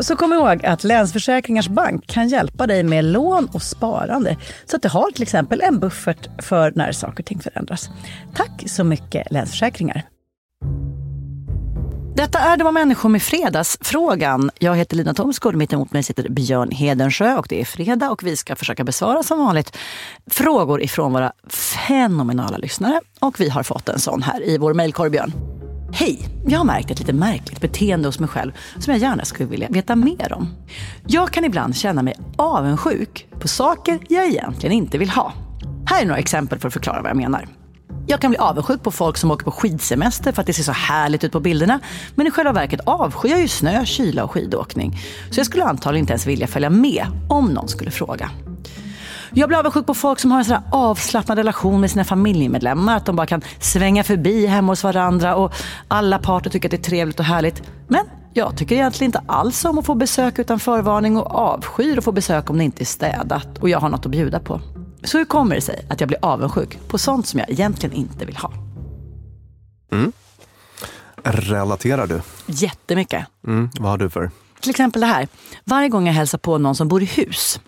Så kom ihåg att Länsförsäkringars Bank kan hjälpa dig med lån och sparande. Så att du har till exempel en buffert för när saker och ting förändras. Tack så mycket Länsförsäkringar. Detta är Det var människor med Fredagsfrågan. Jag heter Lina Thomsgård, mitt emot mig sitter Björn Hedensjö och det är fredag och vi ska försöka besvara som vanligt frågor ifrån våra fenomenala lyssnare. Och vi har fått en sån här i vår mejlkorg, Björn. Hej! Jag har märkt ett lite märkligt beteende hos mig själv som jag gärna skulle vilja veta mer om. Jag kan ibland känna mig avundsjuk på saker jag egentligen inte vill ha. Här är några exempel för att förklara vad jag menar. Jag kan bli avundsjuk på folk som åker på skidsemester för att det ser så härligt ut på bilderna. Men i själva verket avskyr jag ju snö, kyla och skidåkning. Så jag skulle antagligen inte ens vilja följa med om någon skulle fråga. Jag blir avundsjuk på folk som har en sån avslappnad relation med sina familjemedlemmar. Att de bara kan svänga förbi hemma hos varandra och alla parter tycker att det är trevligt och härligt. Men jag tycker egentligen inte alls om att få besök utan förvarning och avskyr att få besök om det inte är städat och jag har något att bjuda på. Så hur kommer det sig att jag blir avundsjuk på sånt som jag egentligen inte vill ha? relaterar du? Jättemycket. Mm, vad har du för? Till exempel det här. Varje gång jag hälsar på någon som bor i hus.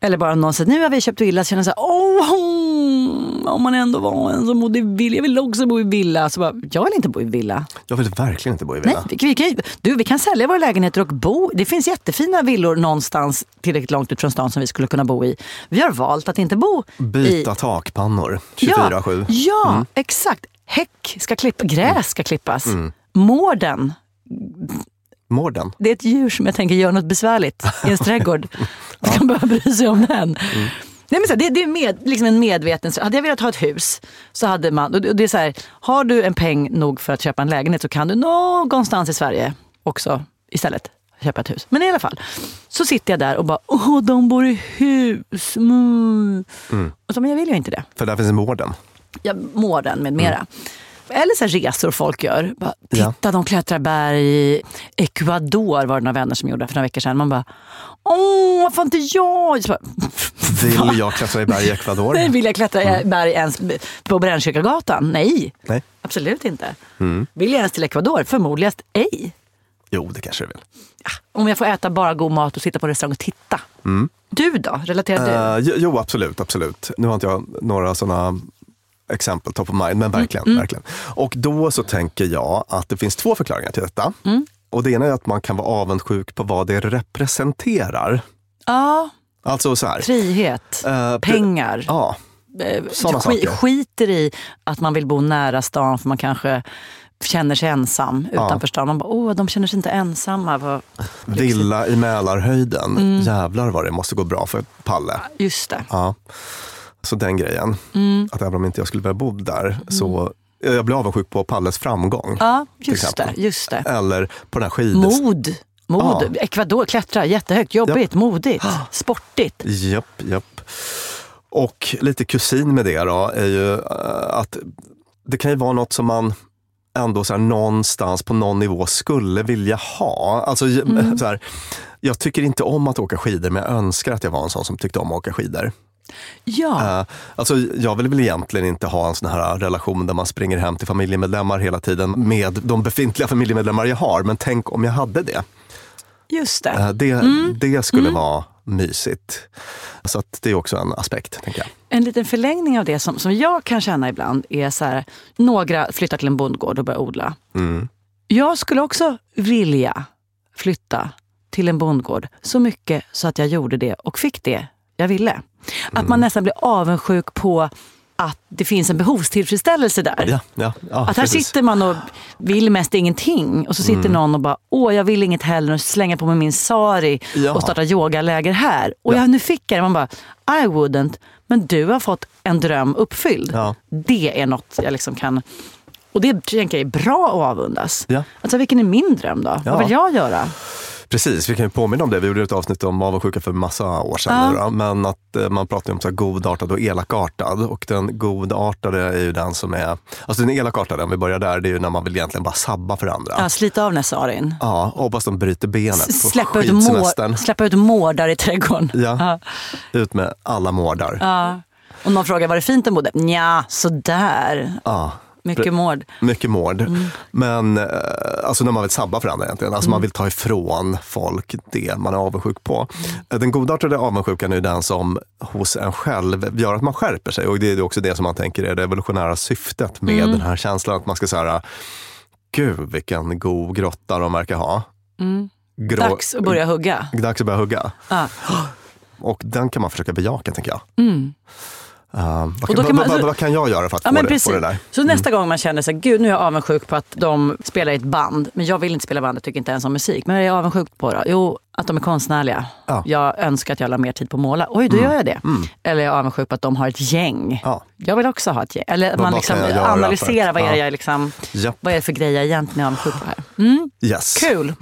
Eller bara någon säger nu har vi köpt villa. Så känner jag så här, åh, om man ändå var en som bodde i villa. Jag vill också bo i villa. Så bara, jag vill inte bo i villa. Jag vill verkligen inte bo i Nej, villa. vi, vi, kan, du, vi kan sälja våra lägenheter och bo. Det finns jättefina villor någonstans tillräckligt långt ut från stan som vi skulle kunna bo i. Vi har valt att inte bo i... Byta takpannor Ja, 24-7. ja exakt. Häck ska klippas, gräs ska klippas. Mården, Mården. det är ett djur som jag tänker gör något besvärligt i ens trädgård. Man kan behöva bry sig om den. Nej, men så, här, det, det är med, liksom en medveten... Hade jag velat ha ett hus så hade man... och Det är så här, har du en peng nog för att köpa en lägenhet så kan du någonstans i Sverige också istället köpa ett hus. Men i alla fall, så sitter jag där och bara, åh, de bor i hus. Mm. Och så, men jag vill ju inte det. För där finns mården. Ja, mården med mera. Eller så resor folk gör. Bara, Ja. Titta, de klättrar berg i Ecuador var det några vänner som gjorde för några veckor sedan. Man bara, åh, varför inte jag? Bara, Vill jag klättra i berg i Ecuador? Nej, vill jag klättra i berg ens på Brännkyrkagatan? Nej, Nej. absolut inte. Vill jag ens till Ecuador? Förmodligen ej. Jo, det kanske du vill. Om jag får äta bara god mat och sitta på restaurang och titta. Du då? Relaterar du? Jo, jo, absolut, absolut. Nu har inte jag några sådana exempel top of mind, men verkligen. verkligen. Och då så tänker jag att det finns två förklaringar till detta. Och det ena är att man kan vara avundsjuk på vad det representerar. Ja, Alltså så här. frihet, eh, pengar. Ja, eh, Såna sk- saker. skiter i att man vill bo nära stan för man kanske känner sig ensam utanför stan. Man bara, åh, de känner sig inte ensamma. Vad... villa i Mälarhöjden. Mm. Jävlar vad det måste gå bra för Palle. Just det. Ja. Så den grejen. Mm. Att även om inte jag skulle vilja bo där så jag blir avundsjuk på Palles framgång. Ja, just det. Just det. Eller på den här skid... Mod. Mod. Ja. Ecuador, klättra, jättehögt, jobbigt, modigt, sportigt. Japp, japp. Och lite kusin med det då är ju eh, att det kan ju vara något som man ändå så här, någonstans på någon nivå skulle vilja ha. Alltså, Mm. så här, jag tycker inte om att åka skidor men jag önskar att jag var en sån som tyckte om att åka skidor. Ja, Eh, alltså, jag vill väl egentligen inte ha en sån här relation där man springer hem till familjemedlemmar hela tiden med de befintliga familjemedlemmar jag har. Men tänk om jag hade det. just det. Eh, Det, Mm. det skulle vara mysigt. Så att det är också en aspekt, tänker jag. En liten förlängning av det som, som jag kan känna ibland är så här, några flyttar till en bondgård och börjar odla. Mm. Jag skulle också vilja flytta till en bondgård så mycket så att jag gjorde det och fick det jag ville. Att Mm. man nästan blir avundsjuk på att det finns en behovstillfredsställelse där. Ja, ja, ja, Att här precis. sitter man och vill mest ingenting och så sitter Mm. någon och bara, åh jag vill inget heller och slänger på mig min sari och startar yogaläger här. Och jag, nu fick jag det. Man bara, I wouldn't. Men du har fått en dröm uppfylld. Det är något jag liksom kan... Och det tänker jag är bra att avundas. Ja. Alltså vilken är min dröm då? Vad vill jag göra? Precis, vi kan ju påminna om det. Vi gjorde ett avsnitt om avundsjuka för massa år sedan. Ja. men att eh, man pratar om så här godartad och elakartad. Och den godartade är ju den som är... Alltså den elakartade, om vi börjar där, det är ju när man vill egentligen bara sabba för andra. Ja, slita av den här sarin. Ja, och hoppas de bryter benet på Släppa ut, mår, släppa ut mårdar i trädgården. Ja, ut med alla mårdar. Ja. Och någon frågar, var det fint den bodde? Nja, sådär. Ja. Mycket mård. Mycket mård. Mm. Men eh, alltså när man vill sabba för andra egentligen. Alltså Mm. man vill ta ifrån folk det man är avundsjuk på. Eh, Den godartade avundsjukan är den som hos en själv gör att man skärper sig. Och det är också det som man tänker är det evolutionära syftet med Mm. den här känslan. Att man ska säga, gud vilken god grotta de verkar ha. Grå- Mm. Dags att börja hugga. Dags att börja hugga. Ja. Och den kan man försöka bejaka tänker jag. Eh, vad, kan, kan man- vad, vad kan jag göra för att Ja, få, men det, precis. få det där? Så nästa gång man känner sig, gud nu är jag avundsjuk på att de spelar i ett band, men jag vill inte spela band, jag tycker inte ens om musik. Men vad är jag avundsjuk på då? Jo, att de är konstnärliga. Ja. Mm. Jag önskar att jag la mer tid på att måla. Oj, då gör jag det. Eller jag är avundsjuk på att de har ett gäng. Ja. Jag vill också ha ett gäng. Eller att man liksom analyserar vad är, jag liksom, vad är det för grej jag egentligen är avundsjuk på här. Mm. Yes. Kul.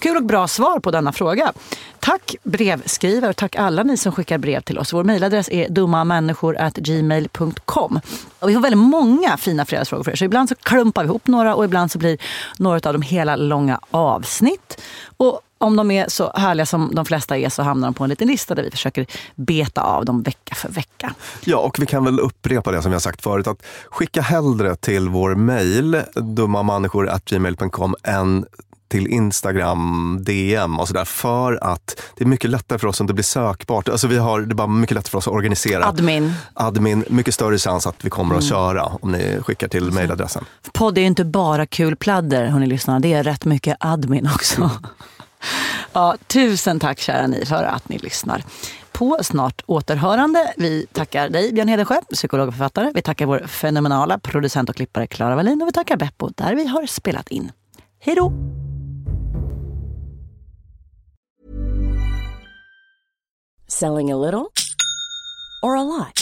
Kul och bra svar på denna fråga. Tack brevskrivare och tack alla ni som skickar brev till oss. Vår mejladress är dummamänniskor.gmail.com. Och vi har väldigt många fina fredagsfrågor för er. Så ibland så klumpar vi ihop några och ibland så blir några av dem hela långa avsnitt. Och om de är så härliga som de flesta är så hamnar de på en liten lista där vi försöker beta av dem vecka för vecka. Ja, och vi kan väl upprepa det som vi har sagt förut. att Skicka hellre till vår mejl, dummamänniskor.gmail.com, än till Instagram, DM och sådär. För att det är mycket lättare för oss om det blir sökbart. Alltså vi har, det är bara mycket lättare för oss att organisera. Admin. Admin, mycket större chans att vi kommer att mm. köra om ni skickar till mm. mejladressen. Podd är ju inte bara kul pladder, hörni lyssnarna. Det är rätt mycket admin också. ja, tusen tack kära ni för att ni lyssnar på snart återhörande. Vi tackar dig Björn Hedensjö, psykolog och författare. Vi tackar vår fenomenala producent och klippare Klara Wallin och vi tackar Beppo där vi har spelat in. Hej då! Selling a little or a lot?